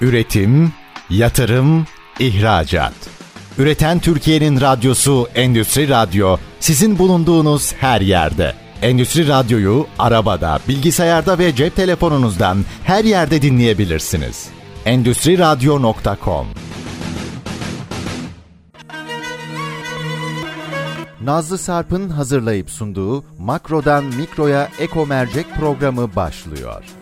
Üretim, yatırım, ihracat. Üreten Türkiye'nin radyosu Endüstri Radyo sizin bulunduğunuz her yerde. Endüstri Radyo'yu arabada, bilgisayarda ve cep telefonunuzdan her yerde dinleyebilirsiniz. Endüstri Radyo.com Nazlı Sarp'ın hazırlayıp sunduğu Makro'dan Mikro'ya Eko Mercek programı başlıyor.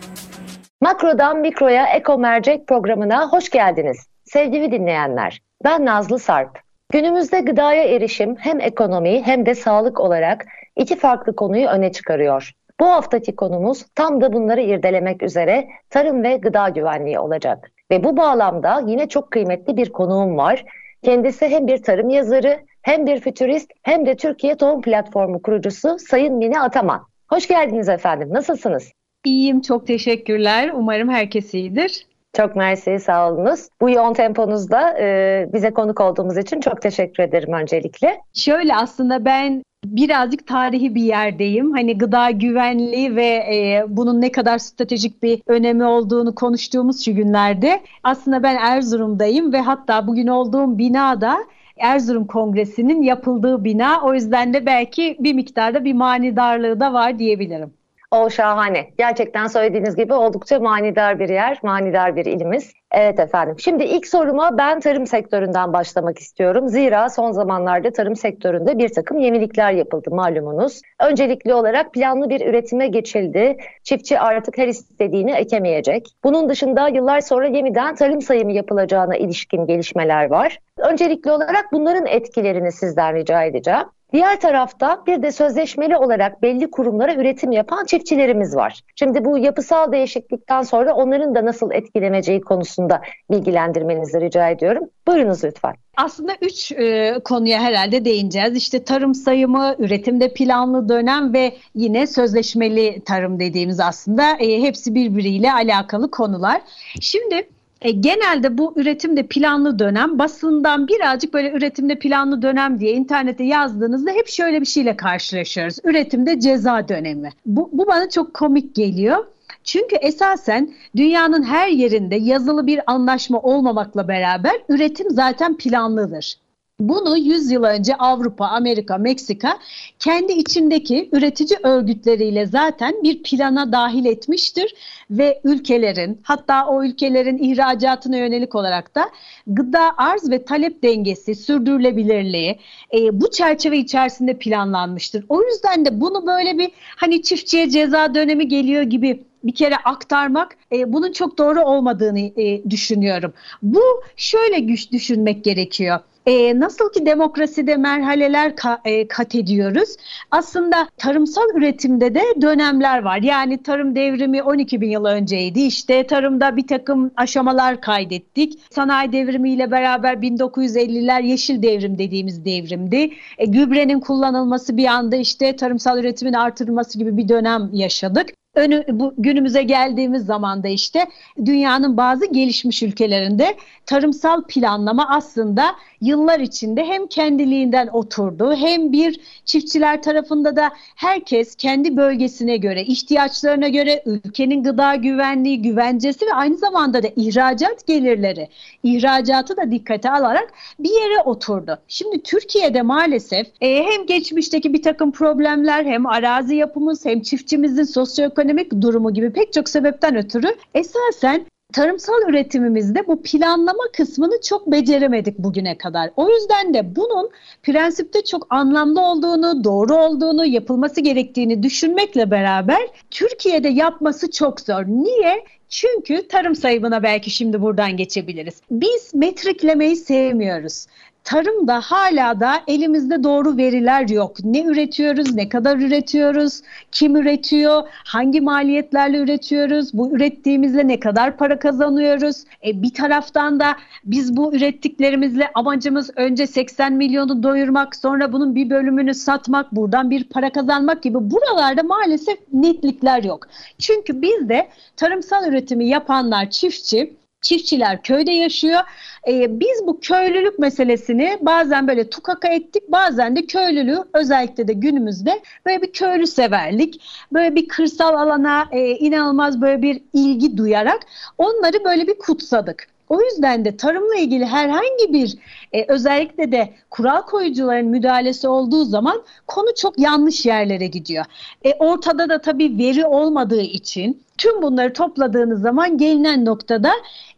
Makro'dan Mikro'ya Eko Mercek programına hoş geldiniz. Sevgili dinleyenler, ben Nazlı Sarp. Günümüzde gıdaya erişim hem ekonomi hem de sağlık olarak iki farklı konuyu öne çıkarıyor. Bu haftaki konumuz tam da bunları irdelemek üzere tarım ve gıda güvenliği olacak. Ve bu bağlamda yine çok kıymetli bir konuğum var. Kendisi hem bir tarım yazarı, hem bir fütürist, hem de Türkiye Tohum Platformu kurucusu Sayın Mine Ataman. Hoş geldiniz efendim. Nasılsınız? İyiyim, çok teşekkürler. Umarım herkes iyidir. Çok mersi, sağ olunuz. Bu yoğun temponuzda e, bize konuk olduğumuz için çok teşekkür ederim öncelikle. Şöyle aslında ben birazcık tarihi bir yerdeyim. Hani gıda güvenliği ve e, bunun ne kadar stratejik bir önemi olduğunu konuştuğumuz şu günlerde aslında ben Erzurum'dayım ve hatta bugün olduğum binada Erzurum Kongresi'nin yapıldığı bina. O yüzden de belki bir miktarda bir manidarlığı da var diyebilirim. O şahane. Gerçekten söylediğiniz gibi oldukça manidar bir yer, manidar bir ilimiz. Evet efendim. Şimdi ilk soruma ben tarım sektöründen başlamak istiyorum. Zira son zamanlarda tarım sektöründe bir takım yenilikler yapıldı malumunuz. Öncelikli olarak planlı bir üretime geçildi. Çiftçi artık her istediğini ekemeyecek. Bunun dışında yıllar sonra yeniden tarım sayımı yapılacağına ilişkin gelişmeler var. Öncelikli olarak bunların etkilerini sizden rica edeceğim. Diğer tarafta bir de sözleşmeli olarak belli kurumlara üretim yapan çiftçilerimiz var. Şimdi bu yapısal değişiklikten sonra onların da nasıl etkileneceği konusunda bilgilendirmenizi rica ediyorum. Buyurunuz lütfen. Aslında üç e, konuya herhalde değineceğiz. İşte tarım sayımı, üretimde planlı dönem ve yine sözleşmeli tarım dediğimiz aslında e, hepsi birbiriyle alakalı konular. Şimdi e, genelde bu üretimde planlı dönem basından birazcık böyle üretimde planlı dönem diye internete yazdığınızda hep şöyle bir şeyle karşılaşıyoruz. Üretimde ceza dönemi. Bu, bu bana çok komik geliyor. Çünkü esasen dünyanın her yerinde yazılı bir anlaşma olmamakla beraber üretim zaten planlıdır. Bunu 100 yıl önce Avrupa, Amerika, Meksika kendi içindeki üretici örgütleriyle zaten bir plana dahil etmiştir ve ülkelerin hatta o ülkelerin ihracatına yönelik olarak da gıda arz ve talep dengesi, sürdürülebilirliği e, bu çerçeve içerisinde planlanmıştır. O yüzden de bunu böyle bir hani çiftçiye ceza dönemi geliyor gibi bir kere aktarmak e, bunun çok doğru olmadığını e, düşünüyorum. Bu şöyle güç düşünmek gerekiyor. E, nasıl ki demokraside merhaleler ka, e, kat ediyoruz. Aslında tarımsal üretimde de dönemler var. Yani tarım devrimi 12 bin yıl önceydi. İşte tarımda bir takım aşamalar kaydettik. Sanayi devrimiyle beraber 1950'ler yeşil devrim dediğimiz devrimdi. E, gübrenin kullanılması bir anda işte tarımsal üretimin artırılması gibi bir dönem yaşadık önü, bu günümüze geldiğimiz zaman da işte dünyanın bazı gelişmiş ülkelerinde tarımsal planlama aslında yıllar içinde hem kendiliğinden oturdu hem bir çiftçiler tarafında da herkes kendi bölgesine göre, ihtiyaçlarına göre ülkenin gıda güvenliği, güvencesi ve aynı zamanda da ihracat gelirleri, ihracatı da dikkate alarak bir yere oturdu. Şimdi Türkiye'de maalesef e, hem geçmişteki bir takım problemler hem arazi yapımız hem çiftçimizin sosyoekonomik durumu gibi pek çok sebepten ötürü esasen tarımsal üretimimizde bu planlama kısmını çok beceremedik bugüne kadar. O yüzden de bunun prensipte çok anlamlı olduğunu, doğru olduğunu, yapılması gerektiğini düşünmekle beraber Türkiye'de yapması çok zor. Niye? Çünkü tarım sayımına belki şimdi buradan geçebiliriz. Biz metriklemeyi sevmiyoruz tarımda hala da elimizde doğru veriler yok. Ne üretiyoruz, ne kadar üretiyoruz, kim üretiyor, hangi maliyetlerle üretiyoruz, bu ürettiğimizle ne kadar para kazanıyoruz. E, bir taraftan da biz bu ürettiklerimizle amacımız önce 80 milyonu doyurmak, sonra bunun bir bölümünü satmak, buradan bir para kazanmak gibi buralarda maalesef netlikler yok. Çünkü bizde tarımsal üretimi yapanlar çiftçi Çiftçiler köyde yaşıyor. Ee, biz bu köylülük meselesini bazen böyle tukaka ettik, bazen de köylülüğü özellikle de günümüzde böyle bir köylü severlik, böyle bir kırsal alana e, inanılmaz böyle bir ilgi duyarak onları böyle bir kutsadık. O yüzden de tarımla ilgili herhangi bir e, özellikle de kural koyucuların müdahalesi olduğu zaman konu çok yanlış yerlere gidiyor. E, ortada da tabii veri olmadığı için tüm bunları topladığınız zaman gelinen noktada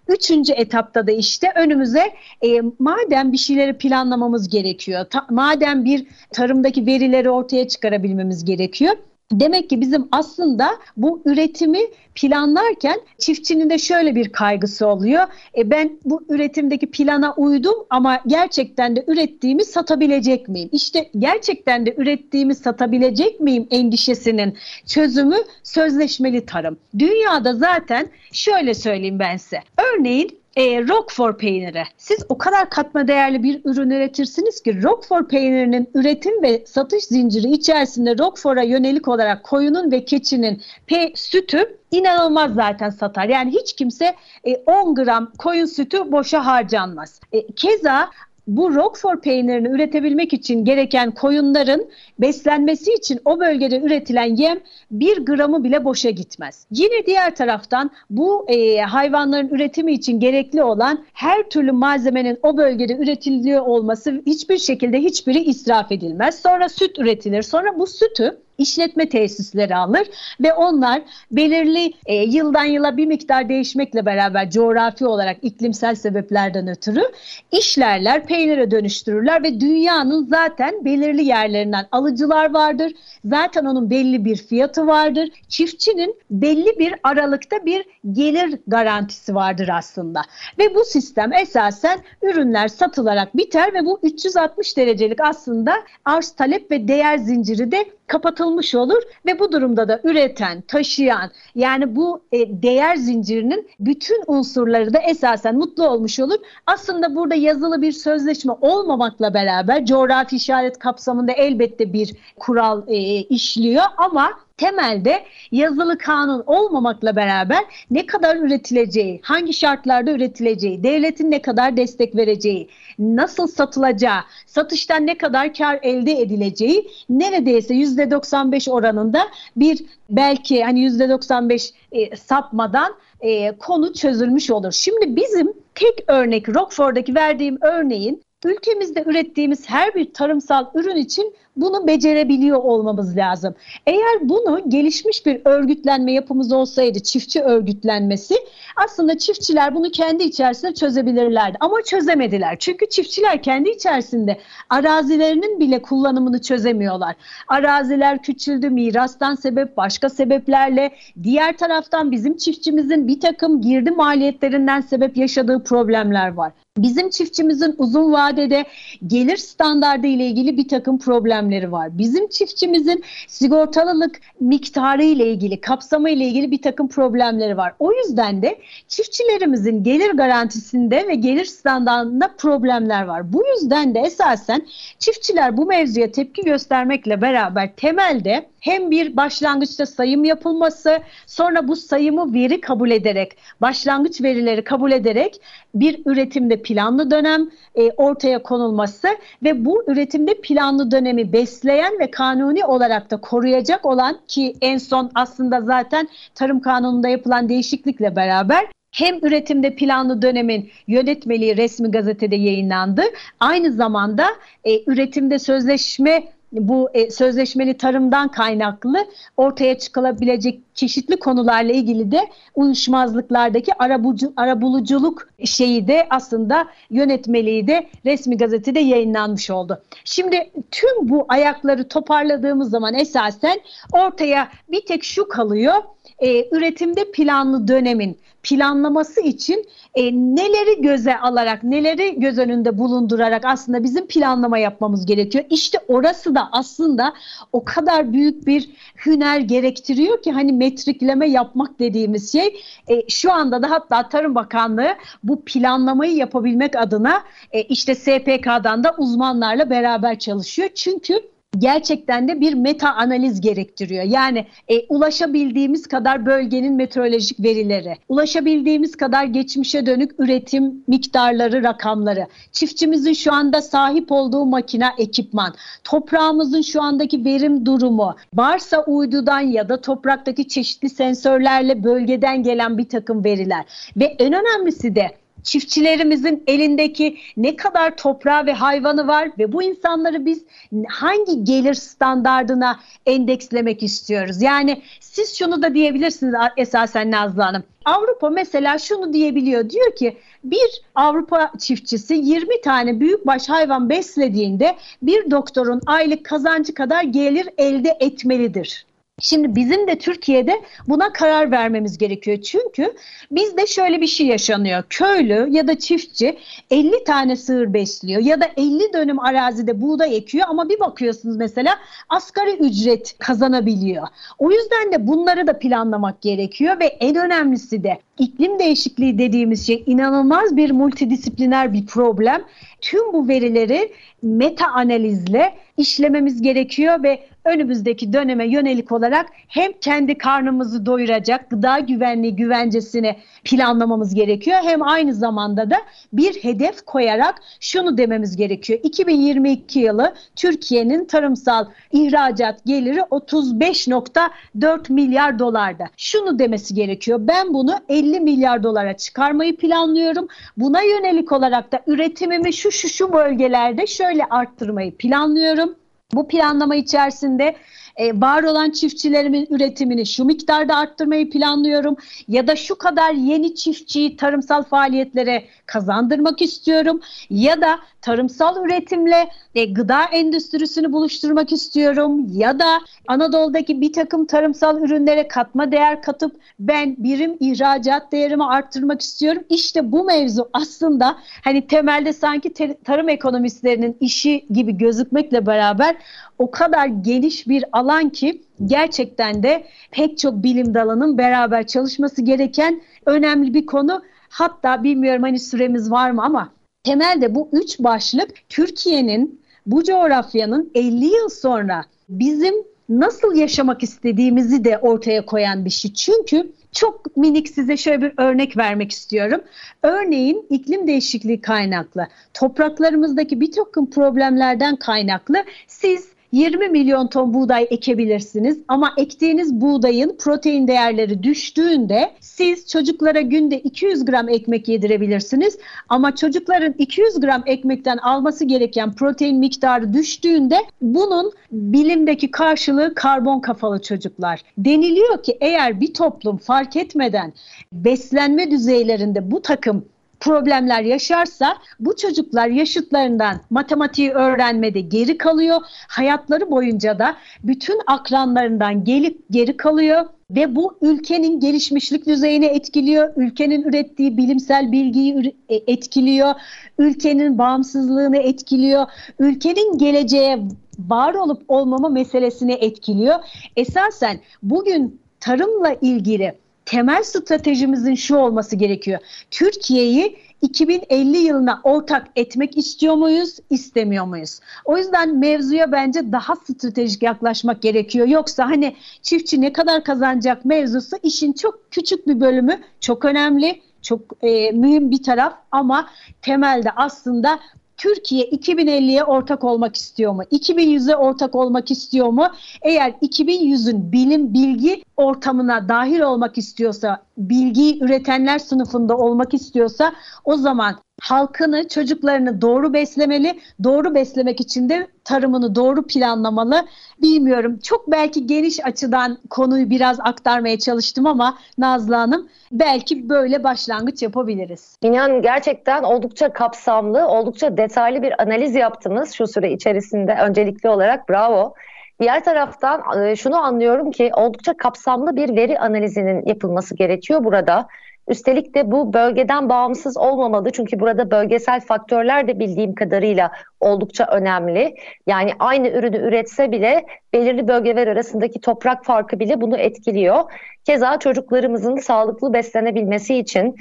Üçüncü etapta da işte önümüze e, madem bir şeyleri planlamamız gerekiyor, ta, madem bir tarımdaki verileri ortaya çıkarabilmemiz gerekiyor. Demek ki bizim aslında bu üretimi planlarken çiftçinin de şöyle bir kaygısı oluyor. E ben bu üretimdeki plana uydum ama gerçekten de ürettiğimi satabilecek miyim? İşte gerçekten de ürettiğimi satabilecek miyim endişesinin çözümü sözleşmeli tarım. Dünyada zaten şöyle söyleyeyim ben size. Örneğin e, Roquefort peyniri. Siz o kadar katma değerli bir ürün üretirsiniz ki Roquefort peynirinin üretim ve satış zinciri içerisinde Roquefort'a yönelik olarak koyunun ve keçinin pe sütü inanılmaz zaten satar. Yani hiç kimse e, 10 gram koyun sütü boşa harcanmaz. E, keza bu Roquefort peynirini üretebilmek için gereken koyunların beslenmesi için o bölgede üretilen yem bir gramı bile boşa gitmez. Yine diğer taraftan bu e, hayvanların üretimi için gerekli olan her türlü malzemenin o bölgede üretiliyor olması hiçbir şekilde hiçbiri israf edilmez. Sonra süt üretilir. Sonra bu sütü işletme tesisleri alır ve onlar belirli e, yıldan yıla bir miktar değişmekle beraber coğrafi olarak iklimsel sebeplerden ötürü işlerler, peynire dönüştürürler ve dünyanın zaten belirli yerlerinden alıcılar vardır. Zaten onun belli bir fiyatı vardır. Çiftçinin belli bir aralıkta bir gelir garantisi vardır aslında. Ve bu sistem esasen ürünler satılarak biter ve bu 360 derecelik aslında arz talep ve değer zinciri de kapatılmış olur ve bu durumda da üreten, taşıyan yani bu e, değer zincirinin bütün unsurları da esasen mutlu olmuş olur. Aslında burada yazılı bir sözleşme olmamakla beraber coğrafi işaret kapsamında elbette bir kural e, işliyor ama temelde yazılı kanun olmamakla beraber ne kadar üretileceği, hangi şartlarda üretileceği, devletin ne kadar destek vereceği, nasıl satılacağı, satıştan ne kadar kar elde edileceği neredeyse %95 oranında bir belki hani %95 e, sapmadan e, konu çözülmüş olur. Şimdi bizim tek örnek Rockford'daki verdiğim örneğin ülkemizde ürettiğimiz her bir tarımsal ürün için bunu becerebiliyor olmamız lazım. Eğer bunu gelişmiş bir örgütlenme yapımız olsaydı, çiftçi örgütlenmesi aslında çiftçiler bunu kendi içerisinde çözebilirlerdi. Ama çözemediler. Çünkü çiftçiler kendi içerisinde arazilerinin bile kullanımını çözemiyorlar. Araziler küçüldü, mirastan sebep, başka sebeplerle. Diğer taraftan bizim çiftçimizin bir takım girdi maliyetlerinden sebep yaşadığı problemler var. Bizim çiftçimizin uzun vadede gelir standardı ile ilgili bir takım problemleri var. Bizim çiftçimizin sigortalılık miktarı ile ilgili, kapsamı ile ilgili bir takım problemleri var. O yüzden de çiftçilerimizin gelir garantisinde ve gelir standartında problemler var. Bu yüzden de esasen çiftçiler bu mevzuya tepki göstermekle beraber temelde hem bir başlangıçta sayım yapılması, sonra bu sayımı veri kabul ederek, başlangıç verileri kabul ederek bir üretimde planlı dönem e, ortaya konulması ve bu üretimde planlı dönemi besleyen ve kanuni olarak da koruyacak olan ki en son aslında zaten tarım kanununda yapılan değişiklikle beraber hem üretimde planlı dönemin yönetmeliği resmi gazetede yayınlandı. Aynı zamanda e, üretimde sözleşme bu e, sözleşmeli tarımdan kaynaklı ortaya çıkılabilecek çeşitli konularla ilgili de uyuşmazlıklardaki arabulucu, arabuluculuk şeyi de aslında yönetmeliği de resmi gazetede yayınlanmış oldu. Şimdi tüm bu ayakları toparladığımız zaman esasen ortaya bir tek şu kalıyor. E, üretimde planlı dönemin planlaması için e, neleri göze alarak, neleri göz önünde bulundurarak aslında bizim planlama yapmamız gerekiyor. İşte orası da aslında o kadar büyük bir hüner gerektiriyor ki hani metrikleme yapmak dediğimiz şey e, şu anda da hatta Tarım Bakanlığı bu planlamayı yapabilmek adına e, işte SPK'dan da uzmanlarla beraber çalışıyor. Çünkü gerçekten de bir meta analiz gerektiriyor. Yani e, ulaşabildiğimiz kadar bölgenin meteorolojik verileri, ulaşabildiğimiz kadar geçmişe dönük üretim miktarları, rakamları, çiftçimizin şu anda sahip olduğu makine, ekipman, toprağımızın şu andaki verim durumu, varsa uydudan ya da topraktaki çeşitli sensörlerle bölgeden gelen bir takım veriler ve en önemlisi de çiftçilerimizin elindeki ne kadar toprağı ve hayvanı var ve bu insanları biz hangi gelir standardına endekslemek istiyoruz? Yani siz şunu da diyebilirsiniz esasen Nazlı Hanım. Avrupa mesela şunu diyebiliyor. Diyor ki bir Avrupa çiftçisi 20 tane büyükbaş hayvan beslediğinde bir doktorun aylık kazancı kadar gelir elde etmelidir. Şimdi bizim de Türkiye'de buna karar vermemiz gerekiyor. Çünkü bizde şöyle bir şey yaşanıyor. Köylü ya da çiftçi 50 tane sığır besliyor ya da 50 dönüm arazide buğday ekiyor ama bir bakıyorsunuz mesela asgari ücret kazanabiliyor. O yüzden de bunları da planlamak gerekiyor ve en önemlisi de iklim değişikliği dediğimiz şey inanılmaz bir multidisipliner bir problem. Tüm bu verileri meta analizle işlememiz gerekiyor ve önümüzdeki döneme yönelik olarak hem kendi karnımızı doyuracak gıda güvenliği güvencesini planlamamız gerekiyor hem aynı zamanda da bir hedef koyarak şunu dememiz gerekiyor. 2022 yılı Türkiye'nin tarımsal ihracat geliri 35.4 milyar dolarda. Şunu demesi gerekiyor. Ben bunu 50 milyar dolara çıkarmayı planlıyorum. Buna yönelik olarak da üretimimi şu şu şu bölgelerde şöyle arttırmayı planlıyorum. Bu planlama içerisinde e, var olan çiftçilerimin üretimini şu miktarda arttırmayı planlıyorum ya da şu kadar yeni çiftçiyi tarımsal faaliyetlere kazandırmak istiyorum ya da tarımsal üretimle e, gıda endüstrisini buluşturmak istiyorum ya da Anadolu'daki bir takım tarımsal ürünlere katma değer katıp ben birim ihracat değerimi arttırmak istiyorum. İşte bu mevzu aslında hani temelde sanki tarım ekonomistlerinin işi gibi gözükmekle beraber o kadar geniş bir alan ki gerçekten de pek çok bilim dalının beraber çalışması gereken önemli bir konu. Hatta bilmiyorum hani süremiz var mı ama temelde bu üç başlık Türkiye'nin bu coğrafyanın 50 yıl sonra bizim nasıl yaşamak istediğimizi de ortaya koyan bir şey. Çünkü çok minik size şöyle bir örnek vermek istiyorum. Örneğin iklim değişikliği kaynaklı, topraklarımızdaki bir problemlerden kaynaklı siz 20 milyon ton buğday ekebilirsiniz ama ektiğiniz buğdayın protein değerleri düştüğünde siz çocuklara günde 200 gram ekmek yedirebilirsiniz ama çocukların 200 gram ekmekten alması gereken protein miktarı düştüğünde bunun bilimdeki karşılığı karbon kafalı çocuklar. Deniliyor ki eğer bir toplum fark etmeden beslenme düzeylerinde bu takım problemler yaşarsa bu çocuklar yaşıtlarından matematiği öğrenmede geri kalıyor. Hayatları boyunca da bütün akranlarından gelip geri kalıyor ve bu ülkenin gelişmişlik düzeyini etkiliyor, ülkenin ürettiği bilimsel bilgiyi e, etkiliyor, ülkenin bağımsızlığını etkiliyor, ülkenin geleceğe var olup olmama meselesini etkiliyor. Esasen bugün tarımla ilgili temel stratejimizin şu olması gerekiyor. Türkiye'yi 2050 yılına ortak etmek istiyor muyuz, istemiyor muyuz? O yüzden mevzuya bence daha stratejik yaklaşmak gerekiyor. Yoksa hani çiftçi ne kadar kazanacak mevzusu işin çok küçük bir bölümü çok önemli çok e, mühim bir taraf ama temelde aslında Türkiye 2050'ye ortak olmak istiyor mu? 2100'e ortak olmak istiyor mu? Eğer 2100'ün bilim bilgi ortamına dahil olmak istiyorsa, bilgiyi üretenler sınıfında olmak istiyorsa o zaman halkını, çocuklarını doğru beslemeli. Doğru beslemek için de tarımını doğru planlamalı. Bilmiyorum çok belki geniş açıdan konuyu biraz aktarmaya çalıştım ama Nazlı Hanım belki böyle başlangıç yapabiliriz. İnan gerçekten oldukça kapsamlı, oldukça detaylı bir analiz yaptınız şu süre içerisinde öncelikli olarak bravo. Diğer taraftan e, şunu anlıyorum ki oldukça kapsamlı bir veri analizinin yapılması gerekiyor burada. Üstelik de bu bölgeden bağımsız olmamalı. Çünkü burada bölgesel faktörler de bildiğim kadarıyla oldukça önemli. Yani aynı ürünü üretse bile belirli bölgeler arasındaki toprak farkı bile bunu etkiliyor. Keza çocuklarımızın sağlıklı beslenebilmesi için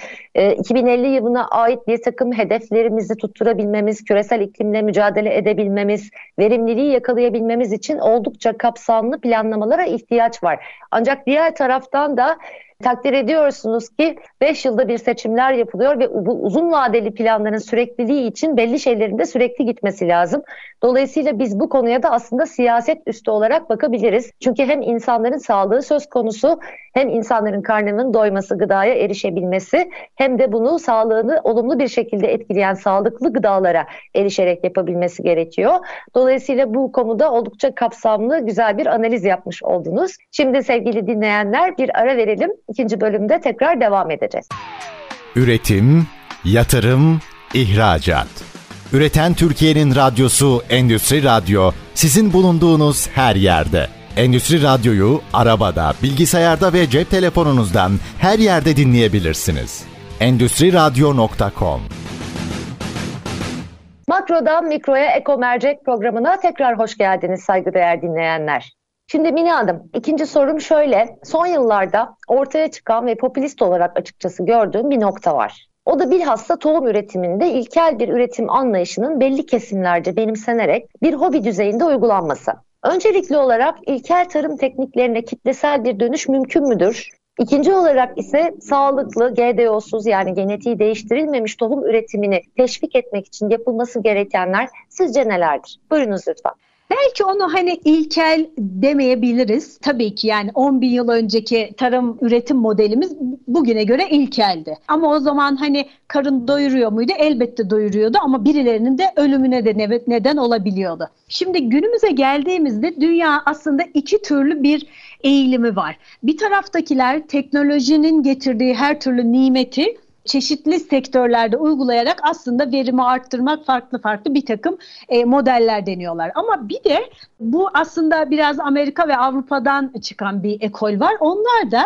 2050 e, yılına ait bir takım hedeflerimizi tutturabilmemiz, küresel iklimle mücadele edebilmemiz, verimliliği yakalayabilmemiz için oldukça kapsamlı planlamalara ihtiyaç var. Ancak diğer taraftan da Takdir ediyorsunuz ki 5 yılda bir seçimler yapılıyor ve bu uzun vadeli planların sürekliliği için belli şeylerin de sürekli gitmesi lazım. Dolayısıyla biz bu konuya da aslında siyaset üstü olarak bakabiliriz. Çünkü hem insanların sağlığı söz konusu hem insanların karnının doyması, gıdaya erişebilmesi hem de bunu sağlığını olumlu bir şekilde etkileyen sağlıklı gıdalara erişerek yapabilmesi gerekiyor. Dolayısıyla bu konuda oldukça kapsamlı güzel bir analiz yapmış oldunuz. Şimdi sevgili dinleyenler bir ara verelim. İkinci bölümde tekrar devam edeceğiz. Üretim, yatırım, ihracat. Üreten Türkiye'nin radyosu Endüstri Radyo sizin bulunduğunuz her yerde. Endüstri Radyo'yu arabada, bilgisayarda ve cep telefonunuzdan her yerde dinleyebilirsiniz. Endüstri Radyo.com Makrodan Mikro'ya Eko Mercek programına tekrar hoş geldiniz saygıdeğer dinleyenler. Şimdi Mine Hanım, ikinci sorum şöyle. Son yıllarda ortaya çıkan ve popülist olarak açıkçası gördüğüm bir nokta var. O da bilhassa tohum üretiminde ilkel bir üretim anlayışının belli kesimlerce benimsenerek bir hobi düzeyinde uygulanması. Öncelikli olarak ilkel tarım tekniklerine kitlesel bir dönüş mümkün müdür? İkinci olarak ise sağlıklı, GDO'suz yani genetiği değiştirilmemiş tohum üretimini teşvik etmek için yapılması gerekenler sizce nelerdir? Buyurunuz lütfen. Belki onu hani ilkel demeyebiliriz. Tabii ki yani 10 bin yıl önceki tarım üretim modelimiz bugüne göre ilkeldi. Ama o zaman hani karın doyuruyor muydu? Elbette doyuruyordu ama birilerinin de ölümüne de neden olabiliyordu. Şimdi günümüze geldiğimizde dünya aslında iki türlü bir eğilimi var. Bir taraftakiler teknolojinin getirdiği her türlü nimeti çeşitli sektörlerde uygulayarak aslında verimi arttırmak farklı farklı bir takım e, modeller deniyorlar. Ama bir de bu aslında biraz Amerika ve Avrupa'dan çıkan bir ekol var. Onlar da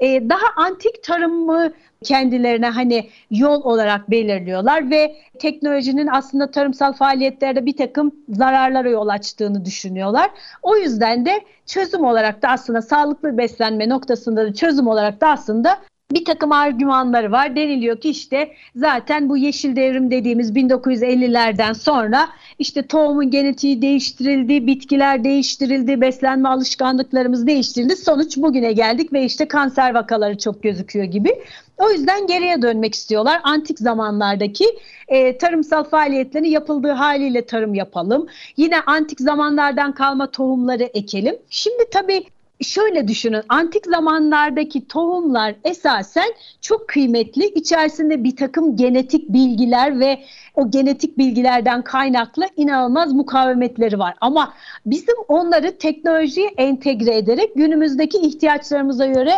e, daha antik tarımı kendilerine hani yol olarak belirliyorlar ve teknolojinin aslında tarımsal faaliyetlerde bir takım zararlara yol açtığını düşünüyorlar. O yüzden de çözüm olarak da aslında sağlıklı beslenme noktasında da çözüm olarak da aslında bir takım argümanları var. Deniliyor ki işte zaten bu yeşil devrim dediğimiz 1950'lerden sonra işte tohumun genetiği değiştirildi, bitkiler değiştirildi, beslenme alışkanlıklarımız değiştirildi. Sonuç bugüne geldik ve işte kanser vakaları çok gözüküyor gibi. O yüzden geriye dönmek istiyorlar. Antik zamanlardaki e, tarımsal faaliyetlerin yapıldığı haliyle tarım yapalım. Yine antik zamanlardan kalma tohumları ekelim. Şimdi tabii şöyle düşünün antik zamanlardaki tohumlar esasen çok kıymetli. İçerisinde bir takım genetik bilgiler ve o genetik bilgilerden kaynaklı inanılmaz mukavemetleri var ama bizim onları teknolojiye entegre ederek günümüzdeki ihtiyaçlarımıza göre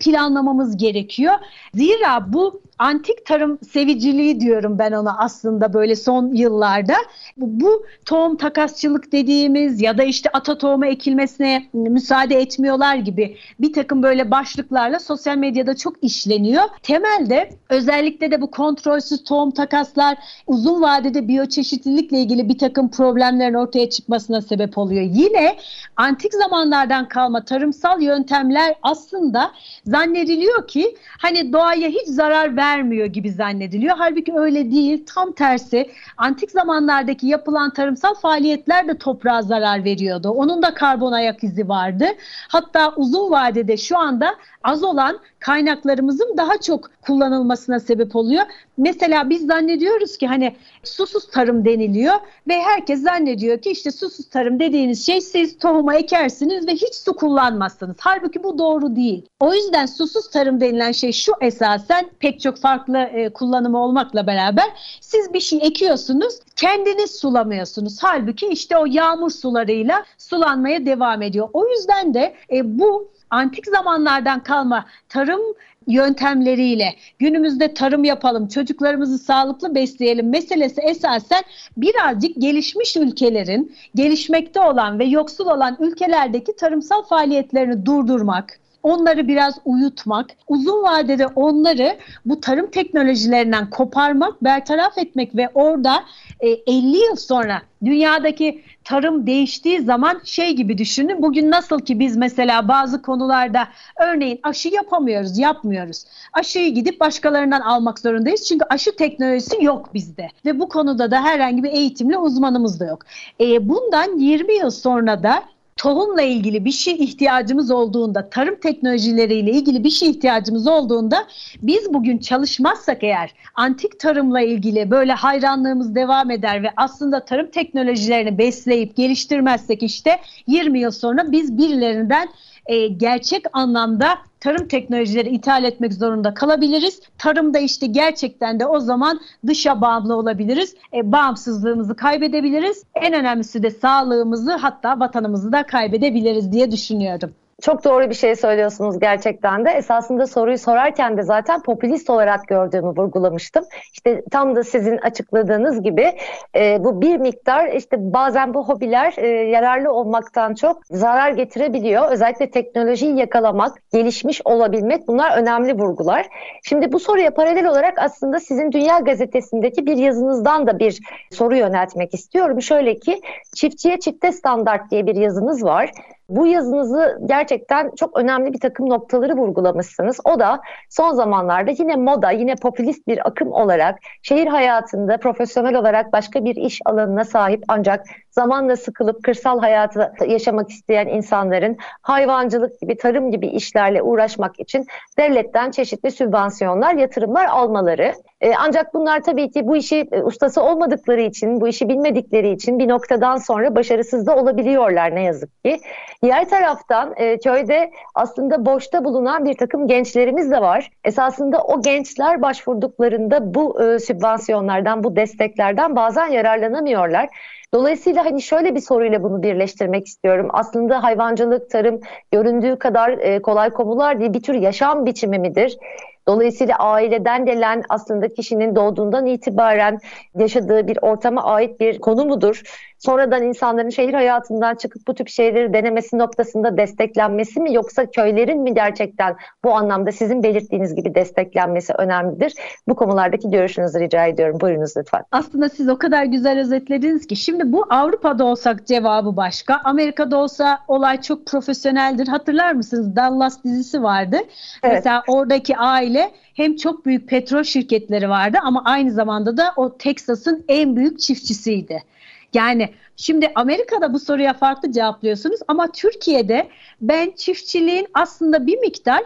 planlamamız gerekiyor. Zira bu antik tarım seviciliği diyorum ben ona aslında böyle son yıllarda. Bu, bu tohum takasçılık dediğimiz ya da işte ata tohumu ekilmesine müsaade etmiyorlar gibi bir takım böyle başlıklarla sosyal medyada çok işleniyor. Temelde özellikle de bu kontrolsüz tohum takaslar uzun vadede biyoçeşitlilikle ilgili bir takım problemlerin ortaya çıkmasına sebep oluyor. Yine antik zamanlardan kalma tarımsal yöntemler aslında zannediliyor ki hani doğaya hiç zarar vermiyor gibi zannediliyor. Halbuki öyle değil. Tam tersi antik zamanlardaki yapılan tarımsal faaliyetler de toprağa zarar veriyordu. Onun da karbon ayak izi vardı. Hatta uzun vadede şu anda az olan kaynaklarımızın daha çok kullanılmasına sebep oluyor. Mesela biz zannediyoruz ki hani susuz tarım deniliyor ve herkes zannediyor ki işte susuz tarım dediğiniz şey siz tohuma ekersiniz ve hiç su kullanmazsınız. Halbuki bu doğru değil. O yüzden susuz tarım denilen şey şu esasen pek çok farklı e, kullanımı olmakla beraber siz bir şey ekiyorsunuz kendiniz sulamıyorsunuz. Halbuki işte o yağmur sularıyla sulanmaya devam ediyor. O yüzden de e, bu antik zamanlardan kalma tarım yöntemleriyle günümüzde tarım yapalım, çocuklarımızı sağlıklı besleyelim meselesi esasen birazcık gelişmiş ülkelerin, gelişmekte olan ve yoksul olan ülkelerdeki tarımsal faaliyetlerini durdurmak, onları biraz uyutmak, uzun vadede onları bu tarım teknolojilerinden koparmak, bertaraf etmek ve orada e, 50 yıl sonra dünyadaki tarım değiştiği zaman şey gibi düşünün. Bugün nasıl ki biz mesela bazı konularda örneğin aşı yapamıyoruz, yapmıyoruz. Aşıyı gidip başkalarından almak zorundayız. Çünkü aşı teknolojisi yok bizde. Ve bu konuda da herhangi bir eğitimli uzmanımız da yok. E, bundan 20 yıl sonra da tohumla ilgili bir şey ihtiyacımız olduğunda, tarım teknolojileriyle ilgili bir şey ihtiyacımız olduğunda biz bugün çalışmazsak eğer antik tarımla ilgili böyle hayranlığımız devam eder ve aslında tarım teknolojilerini besleyip geliştirmezsek işte 20 yıl sonra biz birilerinden e, gerçek anlamda tarım teknolojileri ithal etmek zorunda kalabiliriz. Tarımda işte gerçekten de o zaman dışa bağımlı olabiliriz. E, bağımsızlığımızı kaybedebiliriz. En önemlisi de sağlığımızı hatta vatanımızı da kaybedebiliriz diye düşünüyorum. Çok doğru bir şey söylüyorsunuz gerçekten de. Esasında soruyu sorarken de zaten popülist olarak gördüğümü vurgulamıştım. İşte tam da sizin açıkladığınız gibi e, bu bir miktar işte bazen bu hobiler e, yararlı olmaktan çok zarar getirebiliyor. Özellikle teknolojiyi yakalamak, gelişmiş olabilmek bunlar önemli vurgular. Şimdi bu soruya paralel olarak aslında sizin Dünya Gazetesi'ndeki bir yazınızdan da bir soru yöneltmek istiyorum. Şöyle ki çiftçiye çifte standart diye bir yazınız var. Bu yazınızı gerçekten çok önemli bir takım noktaları vurgulamışsınız. O da son zamanlarda yine moda, yine popülist bir akım olarak şehir hayatında profesyonel olarak başka bir iş alanına sahip ancak zamanla sıkılıp kırsal hayatı yaşamak isteyen insanların hayvancılık gibi, tarım gibi işlerle uğraşmak için devletten çeşitli sübvansiyonlar, yatırımlar almaları. E, ancak bunlar tabii ki bu işi e, ustası olmadıkları için, bu işi bilmedikleri için bir noktadan sonra başarısız da olabiliyorlar ne yazık ki. Diğer taraftan e, köyde aslında boşta bulunan bir takım gençlerimiz de var. Esasında o gençler başvurduklarında bu e, sübvansiyonlardan, bu desteklerden bazen yararlanamıyorlar. Dolayısıyla hani şöyle bir soruyla bunu birleştirmek istiyorum. Aslında hayvancılık, tarım göründüğü kadar e, kolay konular değil bir tür yaşam biçimi midir? Dolayısıyla aileden gelen aslında kişinin doğduğundan itibaren yaşadığı bir ortama ait bir konu mudur? Sonradan insanların şehir hayatından çıkıp bu tip şeyleri denemesi noktasında desteklenmesi mi yoksa köylerin mi gerçekten bu anlamda sizin belirttiğiniz gibi desteklenmesi önemlidir? Bu konulardaki görüşünüzü rica ediyorum. Buyurunuz lütfen. Aslında siz o kadar güzel özetlediniz ki şimdi bu Avrupa'da olsak cevabı başka. Amerika'da olsa olay çok profesyoneldir. Hatırlar mısınız? Dallas dizisi vardı. Evet. Mesela oradaki aile hem çok büyük petrol şirketleri vardı ama aynı zamanda da o Texas'ın en büyük çiftçisiydi. Yani şimdi Amerika'da bu soruya farklı cevaplıyorsunuz ama Türkiye'de ben çiftçiliğin aslında bir miktar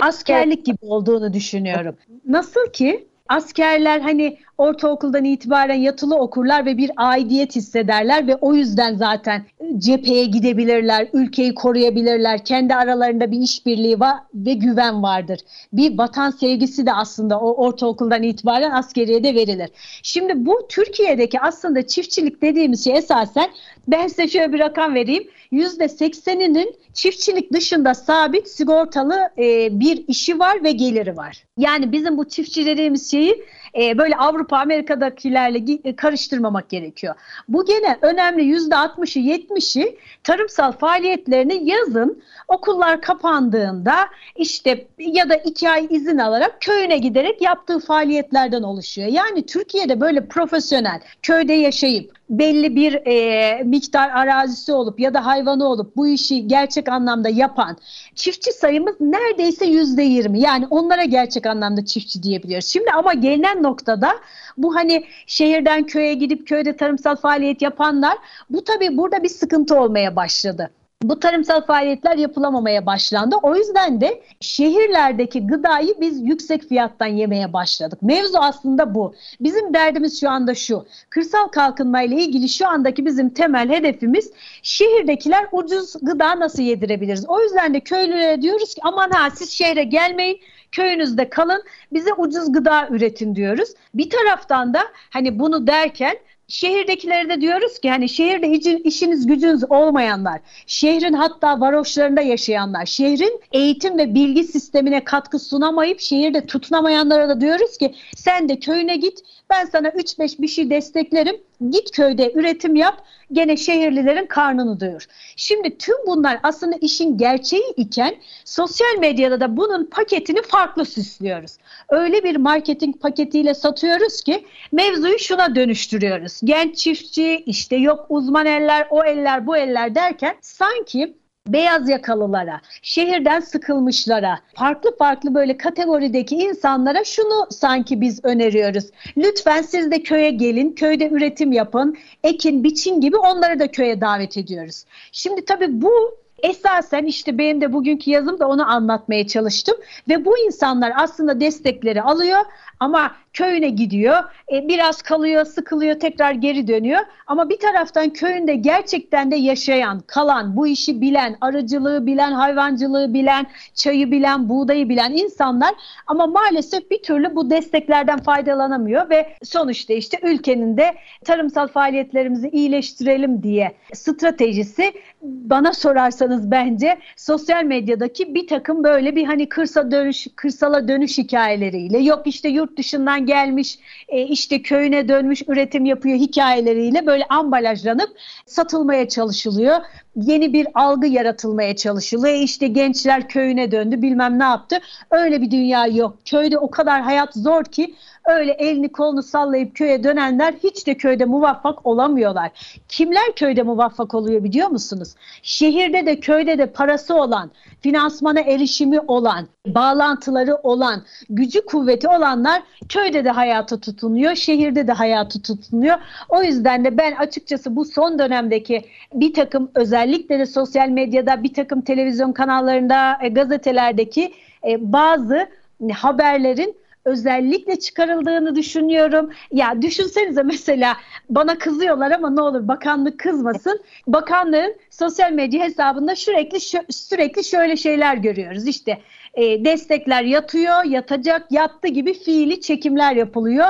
askerlik gibi olduğunu düşünüyorum. Nasıl ki askerler hani ortaokuldan itibaren yatılı okurlar ve bir aidiyet hissederler ve o yüzden zaten cepheye gidebilirler, ülkeyi koruyabilirler. Kendi aralarında bir işbirliği var ve güven vardır. Bir vatan sevgisi de aslında o ortaokuldan itibaren askeriye de verilir. Şimdi bu Türkiye'deki aslında çiftçilik dediğimiz şey esasen ben size şöyle bir rakam vereyim. %80'inin çiftçilik dışında sabit sigortalı e, bir işi var ve geliri var. Yani bizim bu çiftçi dediğimiz şeyi e, böyle Avrupa Amerika'dakilerle e, karıştırmamak gerekiyor. Bu gene önemli yüzde 60'ı 70'i tarımsal faaliyetlerini yazın okullar kapandığında işte ya da iki ay izin alarak köyüne giderek yaptığı faaliyetlerden oluşuyor. Yani Türkiye'de böyle profesyonel köyde yaşayıp belli bir e, miktar arazisi olup ya da hayvanı olup bu işi gerçek anlamda yapan çiftçi sayımız neredeyse yüzde yirmi. Yani onlara gerçek anlamda çiftçi diyebiliyoruz. Şimdi ama gelinen noktada bu hani şehirden köye gidip köyde tarımsal faaliyet yapanlar bu tabii burada bir sıkıntı olmaya başladı bu tarımsal faaliyetler yapılamamaya başlandı. O yüzden de şehirlerdeki gıdayı biz yüksek fiyattan yemeye başladık. Mevzu aslında bu. Bizim derdimiz şu anda şu. Kırsal kalkınma ile ilgili şu andaki bizim temel hedefimiz şehirdekiler ucuz gıda nasıl yedirebiliriz? O yüzden de köylülere diyoruz ki aman ha siz şehre gelmeyin köyünüzde kalın bize ucuz gıda üretin diyoruz. Bir taraftan da hani bunu derken Şehirdekilere de diyoruz ki hani şehirde işiniz gücünüz olmayanlar, şehrin hatta varoşlarında yaşayanlar, şehrin eğitim ve bilgi sistemine katkı sunamayıp şehirde tutunamayanlara da diyoruz ki sen de köyüne git ben sana 3-5 bir şey desteklerim Git köyde üretim yap, gene şehirlilerin karnını doyur. Şimdi tüm bunlar aslında işin gerçeği iken sosyal medyada da bunun paketini farklı süslüyoruz. Öyle bir marketing paketiyle satıyoruz ki mevzuyu şuna dönüştürüyoruz. Genç çiftçi, işte yok uzman eller, o eller, bu eller derken sanki beyaz yakalılara, şehirden sıkılmışlara, farklı farklı böyle kategorideki insanlara şunu sanki biz öneriyoruz. Lütfen siz de köye gelin, köyde üretim yapın, ekin, biçin gibi onları da köye davet ediyoruz. Şimdi tabii bu esasen işte benim de bugünkü yazım da onu anlatmaya çalıştım ve bu insanlar aslında destekleri alıyor ama köyüne gidiyor. E, biraz kalıyor, sıkılıyor, tekrar geri dönüyor. Ama bir taraftan köyünde gerçekten de yaşayan, kalan, bu işi bilen, arıcılığı bilen, hayvancılığı bilen, çayı bilen, buğdayı bilen insanlar ama maalesef bir türlü bu desteklerden faydalanamıyor ve sonuçta işte ülkenin de tarımsal faaliyetlerimizi iyileştirelim diye stratejisi bana sorarsanız bence sosyal medyadaki bir takım böyle bir hani kırsa dönüş, kırsala dönüş hikayeleriyle yok işte yurt dışından gelmiş e, işte köyüne dönmüş üretim yapıyor hikayeleriyle böyle ambalajlanıp satılmaya çalışılıyor. Yeni bir algı yaratılmaya çalışılıyor. İşte gençler köyüne döndü bilmem ne yaptı. Öyle bir dünya yok. Köyde o kadar hayat zor ki öyle elini kolunu sallayıp köye dönenler hiç de köyde muvaffak olamıyorlar. Kimler köyde muvaffak oluyor biliyor musunuz? Şehirde de köyde de parası olan, finansmana erişimi olan, bağlantıları olan, gücü kuvveti olanlar köyde de hayata tutunuyor, şehirde de hayata tutunuyor. O yüzden de ben açıkçası bu son dönemdeki bir takım özellikle de sosyal medyada bir takım televizyon kanallarında, e, gazetelerdeki e, bazı haberlerin özellikle çıkarıldığını düşünüyorum. Ya düşünsenize mesela bana kızıyorlar ama ne olur bakanlık kızmasın. Bakanlığın sosyal medya hesabında sürekli sürekli şöyle şeyler görüyoruz. İşte e, destekler yatıyor, yatacak, yattı gibi fiili çekimler yapılıyor.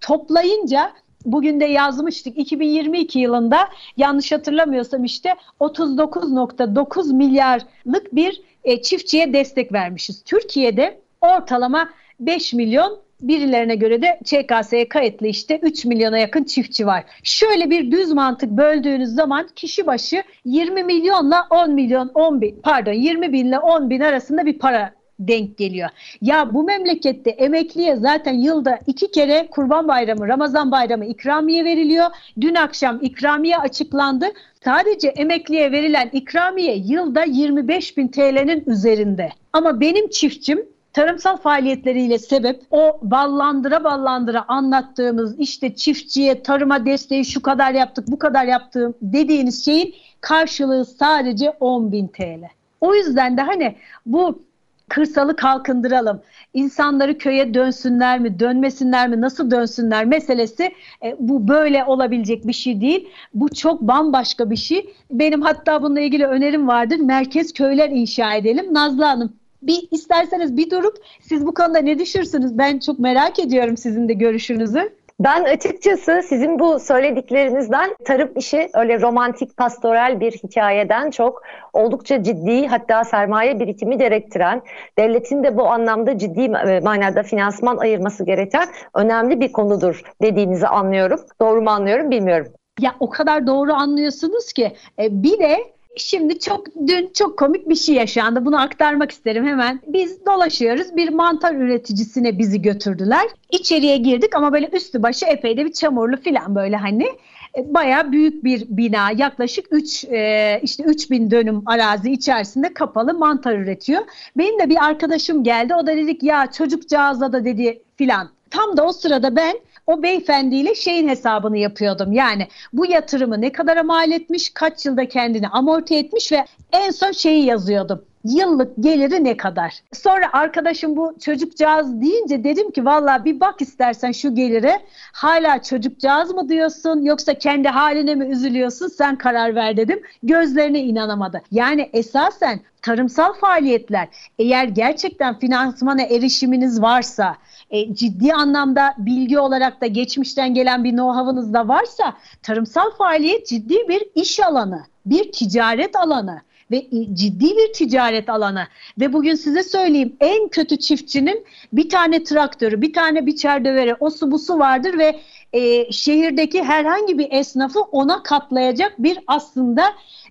Toplayınca bugün de yazmıştık 2022 yılında yanlış hatırlamıyorsam işte 39.9 milyarlık bir e, çiftçiye destek vermişiz. Türkiye'de ortalama 5 milyon birilerine göre de ÇKS'ye kayıtlı işte 3 milyona yakın çiftçi var. Şöyle bir düz mantık böldüğünüz zaman kişi başı 20 milyonla 10 milyon 10 bin pardon 20 binle 10 bin arasında bir para denk geliyor. Ya bu memlekette emekliye zaten yılda iki kere Kurban Bayramı, Ramazan Bayramı ikramiye veriliyor. Dün akşam ikramiye açıklandı. Sadece emekliye verilen ikramiye yılda 25 bin TL'nin üzerinde. Ama benim çiftçim tarımsal faaliyetleriyle sebep o ballandıra ballandıra anlattığımız işte çiftçiye tarıma desteği şu kadar yaptık bu kadar yaptığım dediğiniz şeyin karşılığı sadece 10 bin TL. O yüzden de hani bu kırsalı kalkındıralım. İnsanları köye dönsünler mi, dönmesinler mi, nasıl dönsünler meselesi e, bu böyle olabilecek bir şey değil. Bu çok bambaşka bir şey. Benim hatta bununla ilgili önerim vardır. Merkez köyler inşa edelim. Nazlı Hanım bir isterseniz bir durup siz bu konuda ne düşünürsünüz? Ben çok merak ediyorum sizin de görüşünüzü. Ben açıkçası sizin bu söylediklerinizden tarım işi öyle romantik pastoral bir hikayeden çok oldukça ciddi hatta sermaye birikimi gerektiren, devletin de bu anlamda ciddi e, manada finansman ayırması gereken önemli bir konudur dediğinizi anlıyorum. Doğru mu anlıyorum bilmiyorum. Ya o kadar doğru anlıyorsunuz ki e, bir de Şimdi çok dün çok komik bir şey yaşandı. Bunu aktarmak isterim hemen. Biz dolaşıyoruz. Bir mantar üreticisine bizi götürdüler. İçeriye girdik ama böyle üstü başı epey de bir çamurlu falan böyle hani e, baya büyük bir bina yaklaşık 3 e, işte 3000 dönüm arazi içerisinde kapalı mantar üretiyor. Benim de bir arkadaşım geldi. O da dedik ya çocukcağıza da dedi filan. Tam da o sırada ben o beyefendiyle şeyin hesabını yapıyordum. Yani bu yatırımı ne kadar mal etmiş, kaç yılda kendini amorti etmiş ve en son şeyi yazıyordum yıllık geliri ne kadar? Sonra arkadaşım bu çocukcağız deyince dedim ki valla bir bak istersen şu gelire hala çocukcağız mı diyorsun yoksa kendi haline mi üzülüyorsun sen karar ver dedim. Gözlerine inanamadı. Yani esasen tarımsal faaliyetler eğer gerçekten finansmana erişiminiz varsa e, ciddi anlamda bilgi olarak da geçmişten gelen bir know-how'ınız da varsa tarımsal faaliyet ciddi bir iş alanı, bir ticaret alanı ve ciddi bir ticaret alanı ve bugün size söyleyeyim en kötü çiftçinin bir tane traktörü, bir tane biçer döveri, o su bu su vardır ve e, şehirdeki herhangi bir esnafı ona katlayacak bir aslında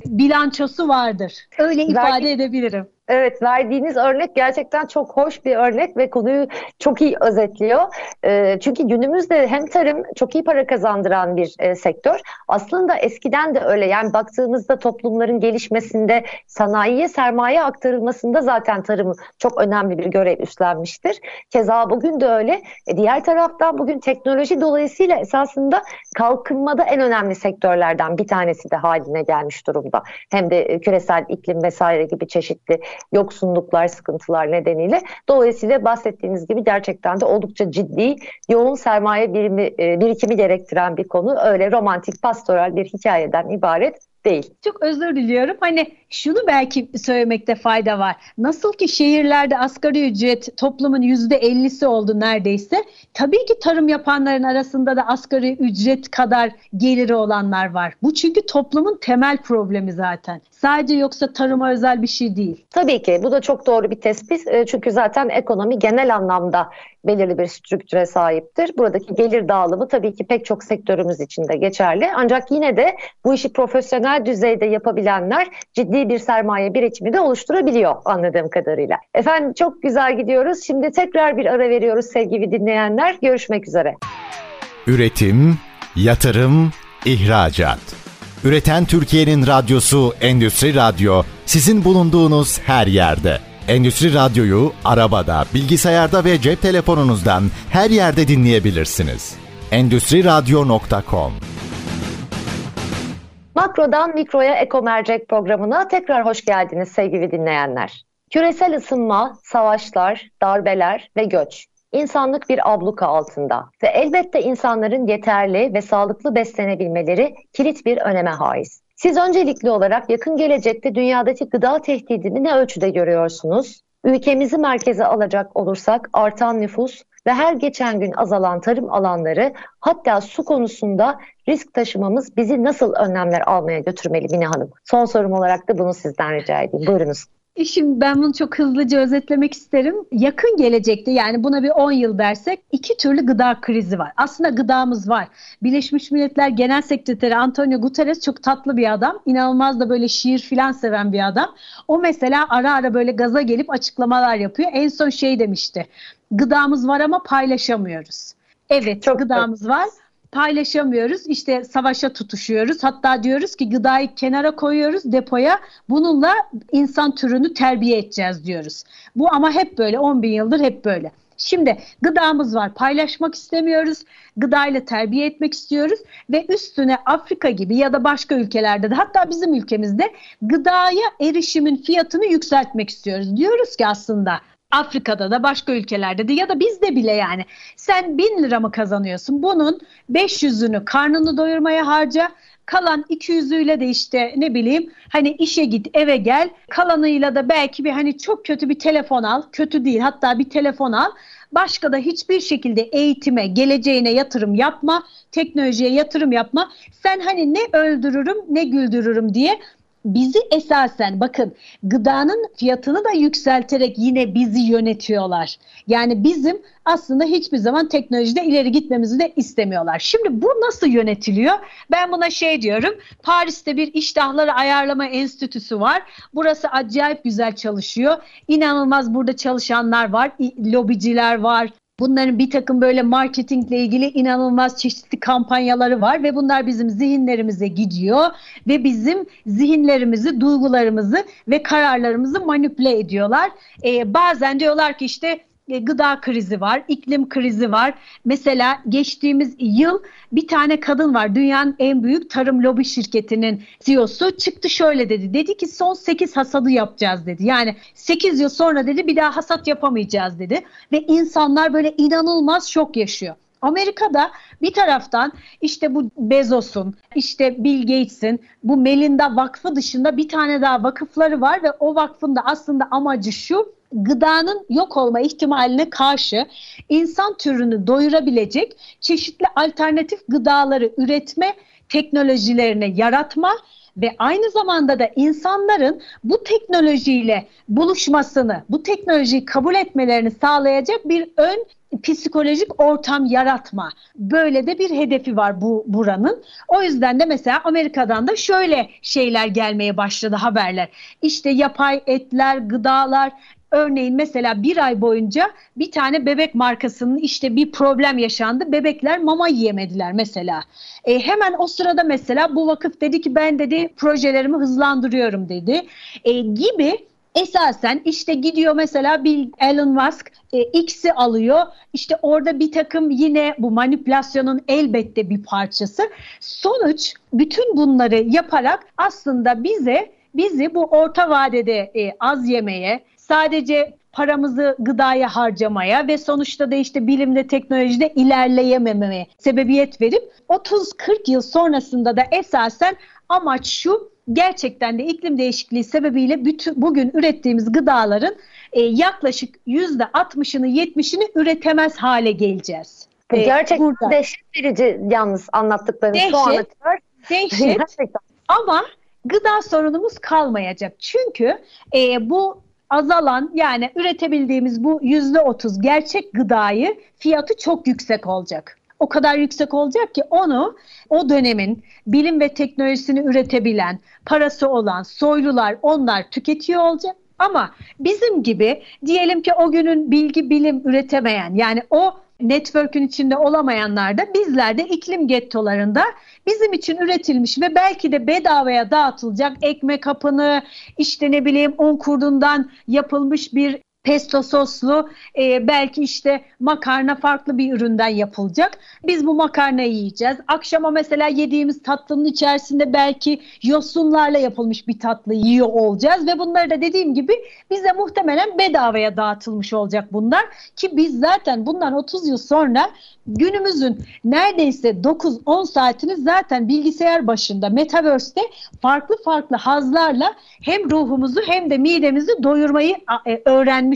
bilançosu vardır. Öyle ifade Vergi, edebilirim. Evet verdiğiniz örnek gerçekten çok hoş bir örnek ve konuyu çok iyi özetliyor. E, çünkü günümüzde hem tarım çok iyi para kazandıran bir e, sektör. Aslında eskiden de öyle yani baktığımızda toplumların gelişmesinde sanayiye sermaye aktarılmasında zaten tarım çok önemli bir görev üstlenmiştir. Keza bugün de öyle. E, diğer taraftan bugün teknoloji dolayısıyla esasında kalkınmada en önemli sektörlerden bir tanesi de haline gelmiş durumda. Hem de e, küresel iklim vesaire gibi çeşitli yoksunluklar, sıkıntılar nedeniyle. Dolayısıyla bahsettiğiniz gibi gerçekten de oldukça ciddi, yoğun sermaye birimi, e, birikimi gerektiren bir konu. Öyle romantik, pastoral bir hikayeden ibaret değil. Çok özür diliyorum. Hani şunu belki söylemekte fayda var. Nasıl ki şehirlerde asgari ücret toplumun yüzde ellisi oldu neredeyse. Tabii ki tarım yapanların arasında da asgari ücret kadar geliri olanlar var. Bu çünkü toplumun temel problemi zaten. Sadece yoksa tarıma özel bir şey değil. Tabii ki bu da çok doğru bir tespit. E, çünkü zaten ekonomi genel anlamda belirli bir strüktüre sahiptir. Buradaki gelir dağılımı tabii ki pek çok sektörümüz için de geçerli. Ancak yine de bu işi profesyonel düzeyde yapabilenler ciddi bir sermaye birikimi de oluşturabiliyor anladığım kadarıyla. Efendim çok güzel gidiyoruz. Şimdi tekrar bir ara veriyoruz sevgili dinleyenler. Görüşmek üzere. Üretim, yatırım, ihracat. Üreten Türkiye'nin radyosu Endüstri Radyo sizin bulunduğunuz her yerde. Endüstri Radyo'yu arabada, bilgisayarda ve cep telefonunuzdan her yerde dinleyebilirsiniz. Endüstri Radyo.com Makrodan Mikro'ya Eko Mercek programına tekrar hoş geldiniz sevgili dinleyenler. Küresel ısınma, savaşlar, darbeler ve göç insanlık bir abluka altında ve elbette insanların yeterli ve sağlıklı beslenebilmeleri kilit bir öneme haiz. Siz öncelikli olarak yakın gelecekte dünyadaki gıda tehdidini ne ölçüde görüyorsunuz? Ülkemizi merkeze alacak olursak artan nüfus ve her geçen gün azalan tarım alanları hatta su konusunda risk taşımamız bizi nasıl önlemler almaya götürmeli Mine Hanım? Son sorum olarak da bunu sizden rica edeyim. Buyurunuz. Şimdi ben bunu çok hızlıca özetlemek isterim. Yakın gelecekte yani buna bir 10 yıl dersek iki türlü gıda krizi var. Aslında gıdamız var. Birleşmiş Milletler Genel Sekreteri Antonio Guterres çok tatlı bir adam. İnanılmaz da böyle şiir filan seven bir adam. O mesela ara ara böyle gaza gelip açıklamalar yapıyor. En son şey demişti. Gıdamız var ama paylaşamıyoruz. Evet çok gıdamız var paylaşamıyoruz. İşte savaşa tutuşuyoruz. Hatta diyoruz ki gıdayı kenara koyuyoruz depoya. Bununla insan türünü terbiye edeceğiz diyoruz. Bu ama hep böyle 10 bin yıldır hep böyle. Şimdi gıdamız var paylaşmak istemiyoruz. Gıdayla terbiye etmek istiyoruz ve üstüne Afrika gibi ya da başka ülkelerde de hatta bizim ülkemizde gıdaya erişimin fiyatını yükseltmek istiyoruz. Diyoruz ki aslında Afrika'da da başka ülkelerde de ya da bizde bile yani. Sen bin lira mı kazanıyorsun? Bunun 500'ünü karnını doyurmaya harca. Kalan 200'üyle de işte ne bileyim hani işe git eve gel. Kalanıyla da belki bir hani çok kötü bir telefon al. Kötü değil hatta bir telefon al. Başka da hiçbir şekilde eğitime geleceğine yatırım yapma. Teknolojiye yatırım yapma. Sen hani ne öldürürüm ne güldürürüm diye bizi esasen bakın gıdanın fiyatını da yükselterek yine bizi yönetiyorlar. Yani bizim aslında hiçbir zaman teknolojide ileri gitmemizi de istemiyorlar. Şimdi bu nasıl yönetiliyor? Ben buna şey diyorum. Paris'te bir iştahları ayarlama enstitüsü var. Burası acayip güzel çalışıyor. İnanılmaz burada çalışanlar var, lobiciler var, Bunların bir takım böyle marketingle ilgili inanılmaz çeşitli kampanyaları var ve bunlar bizim zihinlerimize gidiyor ve bizim zihinlerimizi, duygularımızı ve kararlarımızı manipüle ediyorlar. Ee, bazen diyorlar ki işte gıda krizi var, iklim krizi var. Mesela geçtiğimiz yıl bir tane kadın var. Dünyanın en büyük tarım lobi şirketinin CEO'su çıktı şöyle dedi. Dedi ki son 8 hasadı yapacağız dedi. Yani 8 yıl sonra dedi bir daha hasat yapamayacağız dedi. Ve insanlar böyle inanılmaz şok yaşıyor. Amerika'da bir taraftan işte bu Bezos'un, işte Bill Gates'in, bu Melinda Vakfı dışında bir tane daha vakıfları var ve o vakfın da aslında amacı şu gıdanın yok olma ihtimaline karşı insan türünü doyurabilecek çeşitli alternatif gıdaları üretme teknolojilerini yaratma ve aynı zamanda da insanların bu teknolojiyle buluşmasını, bu teknolojiyi kabul etmelerini sağlayacak bir ön psikolojik ortam yaratma. Böyle de bir hedefi var bu buranın. O yüzden de mesela Amerika'dan da şöyle şeyler gelmeye başladı haberler. İşte yapay etler, gıdalar, Örneğin mesela bir ay boyunca bir tane bebek markasının işte bir problem yaşandı. Bebekler mama yiyemediler mesela. E, hemen o sırada mesela bu vakıf dedi ki ben dedi projelerimi hızlandırıyorum dedi. E, gibi esasen işte gidiyor mesela Bill Elon Musk e, X'i alıyor. İşte orada bir takım yine bu manipülasyonun elbette bir parçası. Sonuç bütün bunları yaparak aslında bize bizi bu orta vadede e, az yemeye, sadece paramızı gıdaya harcamaya ve sonuçta da işte bilimde teknolojide ilerleyememeye sebebiyet verip 30-40 yıl sonrasında da esasen amaç şu gerçekten de iklim değişikliği sebebiyle bütün bugün ürettiğimiz gıdaların e, yaklaşık %60'ını 70'ini üretemez hale geleceğiz. E, gerçekten burada. dehşet verici yalnız anlattıklarınız şu ana kadar. Dehşet. Gerçekten. Ama gıda sorunumuz kalmayacak. Çünkü e, bu azalan yani üretebildiğimiz bu yüzde otuz gerçek gıdayı fiyatı çok yüksek olacak. O kadar yüksek olacak ki onu o dönemin bilim ve teknolojisini üretebilen, parası olan soylular onlar tüketiyor olacak. Ama bizim gibi diyelim ki o günün bilgi bilim üretemeyen yani o network'ün içinde olamayanlar da bizler de iklim gettolarında bizim için üretilmiş ve belki de bedavaya dağıtılacak ekmek hapını işte ne bileyim un kurdundan yapılmış bir pesto soslu e, belki işte makarna farklı bir üründen yapılacak. Biz bu makarnayı yiyeceğiz. Akşama mesela yediğimiz tatlının içerisinde belki yosunlarla yapılmış bir tatlı yiyor olacağız ve bunları da dediğim gibi bize muhtemelen bedavaya dağıtılmış olacak bunlar ki biz zaten bundan 30 yıl sonra günümüzün neredeyse 9-10 saatini zaten bilgisayar başında Metaverse'te farklı farklı hazlarla hem ruhumuzu hem de midemizi doyurmayı e,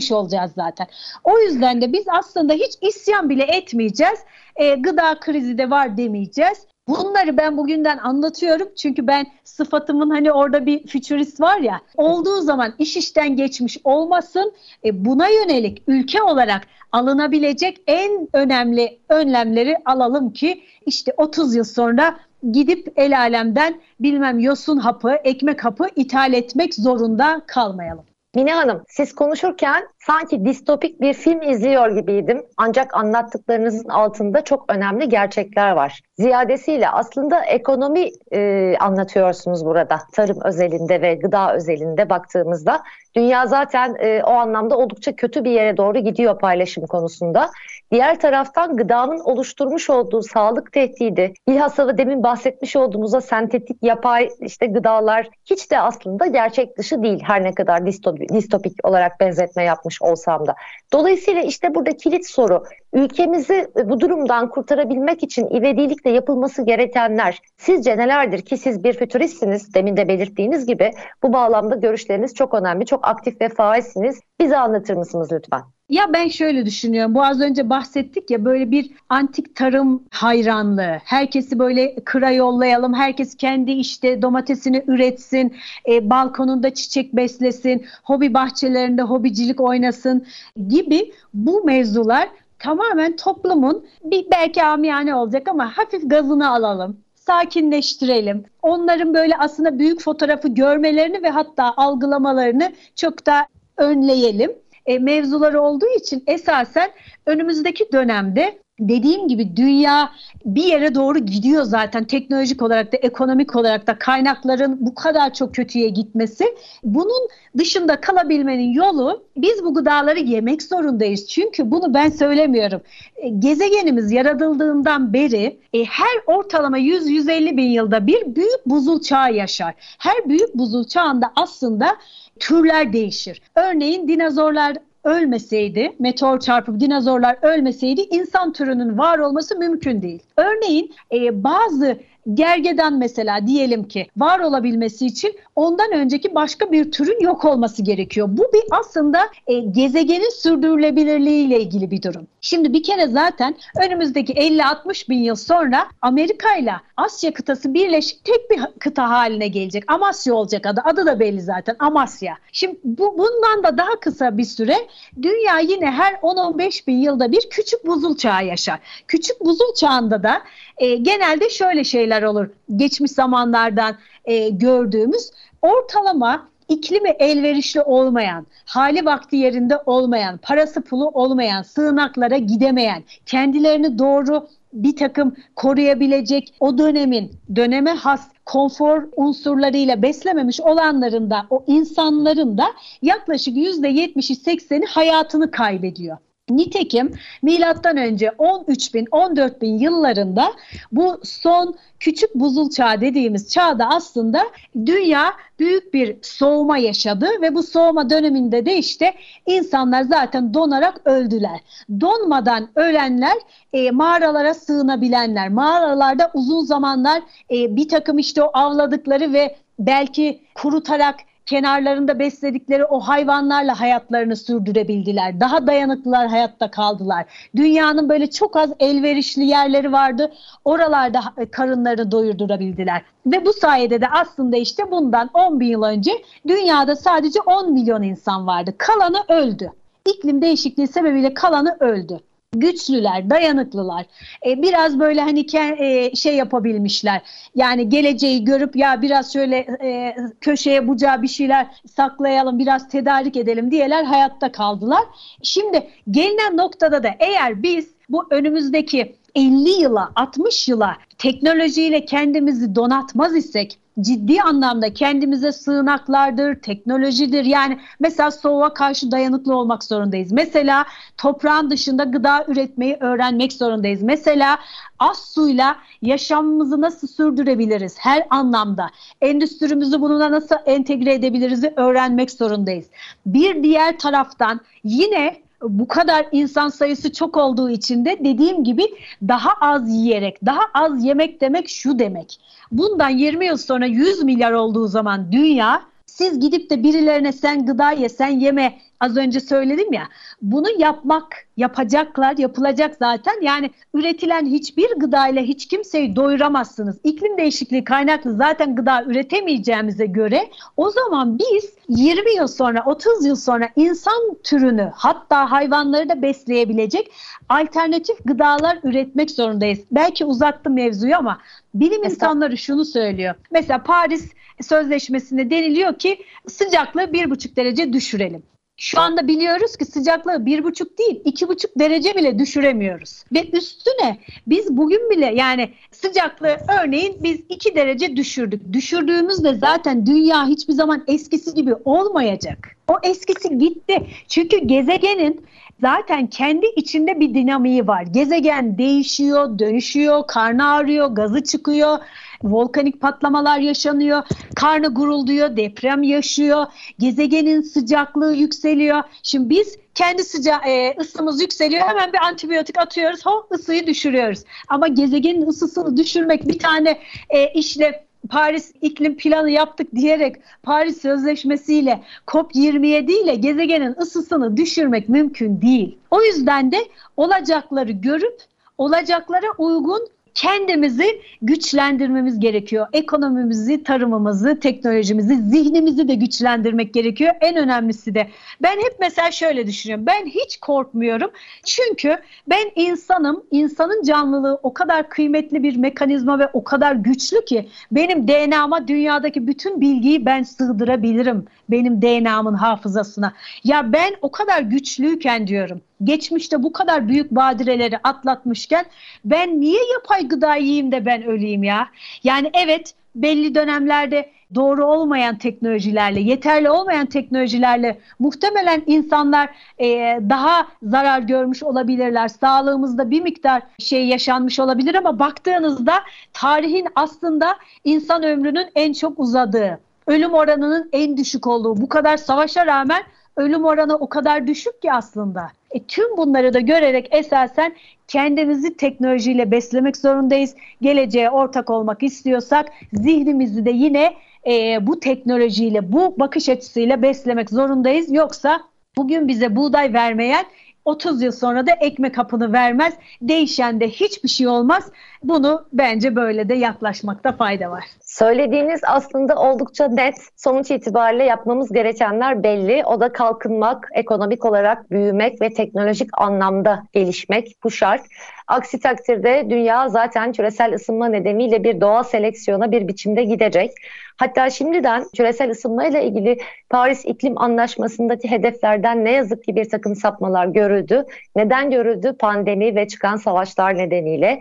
öğrenmiş olacağız zaten. O yüzden de biz aslında hiç isyan bile etmeyeceğiz. E, gıda krizi de var demeyeceğiz. Bunları ben bugünden anlatıyorum çünkü ben sıfatımın hani orada bir fütürist var ya olduğu zaman iş işten geçmiş olmasın e, buna yönelik ülke olarak alınabilecek en önemli önlemleri alalım ki işte 30 yıl sonra gidip el alemden bilmem yosun hapı, ekmek hapı ithal etmek zorunda kalmayalım. Mine Hanım, siz konuşurken sanki distopik bir film izliyor gibiydim. Ancak anlattıklarınızın altında çok önemli gerçekler var. Ziyadesiyle aslında ekonomi e, anlatıyorsunuz burada. Tarım özelinde ve gıda özelinde baktığımızda. Dünya zaten e, o anlamda oldukça kötü bir yere doğru gidiyor paylaşım konusunda. Diğer taraftan gıdanın oluşturmuş olduğu sağlık tehdidi, bilhassa demin bahsetmiş olduğumuzda sentetik yapay işte gıdalar hiç de aslında gerçek dışı değil her ne kadar distopik olarak benzetme yapmış olsam da. Dolayısıyla işte burada kilit soru ülkemizi bu durumdan kurtarabilmek için ivedilikle yapılması gerekenler sizce nelerdir ki siz bir fütüristsiniz demin de belirttiğiniz gibi bu bağlamda görüşleriniz çok önemli, çok aktif ve faalsiniz. Bize anlatır mısınız lütfen? Ya ben şöyle düşünüyorum. Bu az önce bahsettik ya böyle bir antik tarım hayranlığı. Herkesi böyle kıra yollayalım. Herkes kendi işte domatesini üretsin. E, balkonunda çiçek beslesin. Hobi bahçelerinde hobicilik oynasın gibi bu mevzular tamamen toplumun bir belki amiyane olacak ama hafif gazını alalım sakinleştirelim. Onların böyle aslında büyük fotoğrafı görmelerini ve hatta algılamalarını çok da önleyelim e, mevzuları olduğu için esasen önümüzdeki dönemde dediğim gibi dünya bir yere doğru gidiyor zaten teknolojik olarak da ekonomik olarak da kaynakların bu kadar çok kötüye gitmesi. Bunun dışında kalabilmenin yolu biz bu gıdaları yemek zorundayız. Çünkü bunu ben söylemiyorum. E, gezegenimiz yaratıldığından beri e, her ortalama 100-150 bin yılda bir büyük buzul çağı yaşar. Her büyük buzul çağında aslında türler değişir. Örneğin dinozorlar ölmeseydi, meteor çarpıp dinozorlar ölmeseydi insan türünün var olması mümkün değil. Örneğin e, bazı gergedan mesela diyelim ki var olabilmesi için ondan önceki başka bir türün yok olması gerekiyor. Bu bir aslında e, gezegenin sürdürülebilirliği ile ilgili bir durum. Şimdi bir kere zaten önümüzdeki 50-60 bin yıl sonra Amerika ile Asya kıtası birleşik tek bir kıta haline gelecek. Amasya olacak adı. Adı da belli zaten Amasya. Şimdi bu, bundan da daha kısa bir süre dünya yine her 10-15 bin yılda bir küçük buzul çağı yaşar. Küçük buzul çağında da e, genelde şöyle şeyler olur. Geçmiş zamanlardan e, gördüğümüz ortalama iklimi elverişli olmayan, hali vakti yerinde olmayan, parası pulu olmayan, sığınaklara gidemeyen, kendilerini doğru bir takım koruyabilecek o dönemin döneme has konfor unsurlarıyla beslememiş olanların da o insanların da yaklaşık %70'i 80'i hayatını kaybediyor. Nitekim milattan önce 13 bin 14 bin yıllarında bu son küçük buzul çağı dediğimiz çağda aslında dünya büyük bir soğuma yaşadı ve bu soğuma döneminde de işte insanlar zaten donarak öldüler. Donmadan ölenler e, mağaralara sığınabilenler, mağaralarda uzun zamanlar e, bir takım işte o avladıkları ve belki kurutarak kenarlarında besledikleri o hayvanlarla hayatlarını sürdürebildiler. Daha dayanıklılar hayatta kaldılar. Dünyanın böyle çok az elverişli yerleri vardı. Oralarda karınlarını doyurdurabildiler. Ve bu sayede de aslında işte bundan 10 bin yıl önce dünyada sadece 10 milyon insan vardı. Kalanı öldü. İklim değişikliği sebebiyle kalanı öldü güçlüler, dayanıklılar. E, biraz böyle hani e, şey yapabilmişler. Yani geleceği görüp ya biraz şöyle e, köşeye bucağa bir şeyler saklayalım, biraz tedarik edelim diyeler hayatta kaldılar. Şimdi gelinen noktada da eğer biz bu önümüzdeki 50 yıla, 60 yıla teknolojiyle kendimizi donatmaz isek ciddi anlamda kendimize sığınaklardır, teknolojidir. Yani mesela soğuğa karşı dayanıklı olmak zorundayız. Mesela toprağın dışında gıda üretmeyi öğrenmek zorundayız. Mesela az suyla yaşamımızı nasıl sürdürebiliriz her anlamda? Endüstrimizi bununla nasıl entegre edebiliriz öğrenmek zorundayız. Bir diğer taraftan yine bu kadar insan sayısı çok olduğu için de dediğim gibi daha az yiyerek, daha az yemek demek şu demek. Bundan 20 yıl sonra 100 milyar olduğu zaman dünya siz gidip de birilerine sen gıda ye, sen yeme az önce söyledim ya. Bunu yapmak, yapacaklar, yapılacak zaten. Yani üretilen hiçbir gıda ile hiç kimseyi doyuramazsınız. İklim değişikliği kaynaklı zaten gıda üretemeyeceğimize göre o zaman biz 20 yıl sonra, 30 yıl sonra insan türünü hatta hayvanları da besleyebilecek alternatif gıdalar üretmek zorundayız. Belki uzattım mevzuyu ama bilim insanları şunu söylüyor. Mesela Paris Sözleşmesi'nde deniliyor ki sıcaklığı bir buçuk derece düşürelim. Şu anda biliyoruz ki sıcaklığı bir buçuk değil iki buçuk derece bile düşüremiyoruz. Ve üstüne biz bugün bile yani sıcaklığı örneğin biz iki derece düşürdük. Düşürdüğümüzde zaten dünya hiçbir zaman eskisi gibi olmayacak. O eskisi gitti. Çünkü gezegenin zaten kendi içinde bir dinamiği var. Gezegen değişiyor, dönüşüyor, karnı ağrıyor, gazı çıkıyor volkanik patlamalar yaşanıyor, karnı gurulduyor, deprem yaşıyor, gezegenin sıcaklığı yükseliyor. Şimdi biz kendi sıca e, ısımız yükseliyor hemen bir antibiyotik atıyoruz, ho ısıyı düşürüyoruz. Ama gezegenin ısısını düşürmek bir tane e, işle Paris iklim planı yaptık diyerek Paris Sözleşmesi ile COP27 ile gezegenin ısısını düşürmek mümkün değil. O yüzden de olacakları görüp olacaklara uygun kendimizi güçlendirmemiz gerekiyor. Ekonomimizi, tarımımızı, teknolojimizi, zihnimizi de güçlendirmek gerekiyor. En önemlisi de ben hep mesela şöyle düşünüyorum. Ben hiç korkmuyorum. Çünkü ben insanım. İnsanın canlılığı o kadar kıymetli bir mekanizma ve o kadar güçlü ki benim DNA'ma dünyadaki bütün bilgiyi ben sığdırabilirim. Benim DNA'mın hafızasına. Ya ben o kadar güçlüyken diyorum geçmişte bu kadar büyük badireleri atlatmışken ben niye yapay gıda yiyeyim de ben öleyim ya? Yani evet belli dönemlerde doğru olmayan teknolojilerle, yeterli olmayan teknolojilerle muhtemelen insanlar e, daha zarar görmüş olabilirler. Sağlığımızda bir miktar şey yaşanmış olabilir ama baktığınızda tarihin aslında insan ömrünün en çok uzadığı, ölüm oranının en düşük olduğu, bu kadar savaşa rağmen ölüm oranı o kadar düşük ki aslında. E, tüm bunları da görerek esasen kendimizi teknolojiyle beslemek zorundayız. Geleceğe ortak olmak istiyorsak zihnimizi de yine e, bu teknolojiyle, bu bakış açısıyla beslemek zorundayız. Yoksa bugün bize buğday vermeyen 30 yıl sonra da ekmek hapını vermez. Değişen de hiçbir şey olmaz. Bunu bence böyle de yaklaşmakta fayda var. Söylediğiniz aslında oldukça net. Sonuç itibariyle yapmamız gerekenler belli. O da kalkınmak, ekonomik olarak büyümek ve teknolojik anlamda gelişmek. Bu şart. Aksi takdirde dünya zaten küresel ısınma nedeniyle bir doğal seleksiyona bir biçimde gidecek. Hatta şimdiden küresel ısınma ile ilgili Paris İklim Anlaşması'ndaki hedeflerden ne yazık ki bir takım sapmalar görüldü. Neden görüldü? Pandemi ve çıkan savaşlar nedeniyle.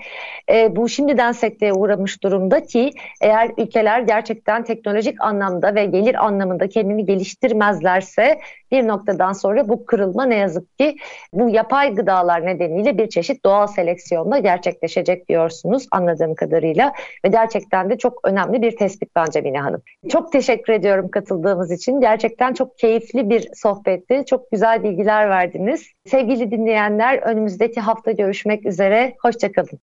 E, bu şimdiden sekteye uğramış durumda ki eğer ülkeler gerçekten teknolojik anlamda ve gelir anlamında kendini geliştirmezlerse bir noktadan sonra bu kırılma ne yazık ki bu yapay gıdalar nedeniyle bir çeşit doğal seleksiyonda gerçekleşecek diyorsunuz anladığım kadarıyla ve gerçekten de çok önemli bir tespit bence Mine Hanım. Çok teşekkür ediyorum katıldığımız için. Gerçekten çok keyifli bir sohbetti. Çok güzel bilgiler verdiniz. Sevgili dinleyenler önümüzdeki hafta görüşmek üzere. Hoşçakalın.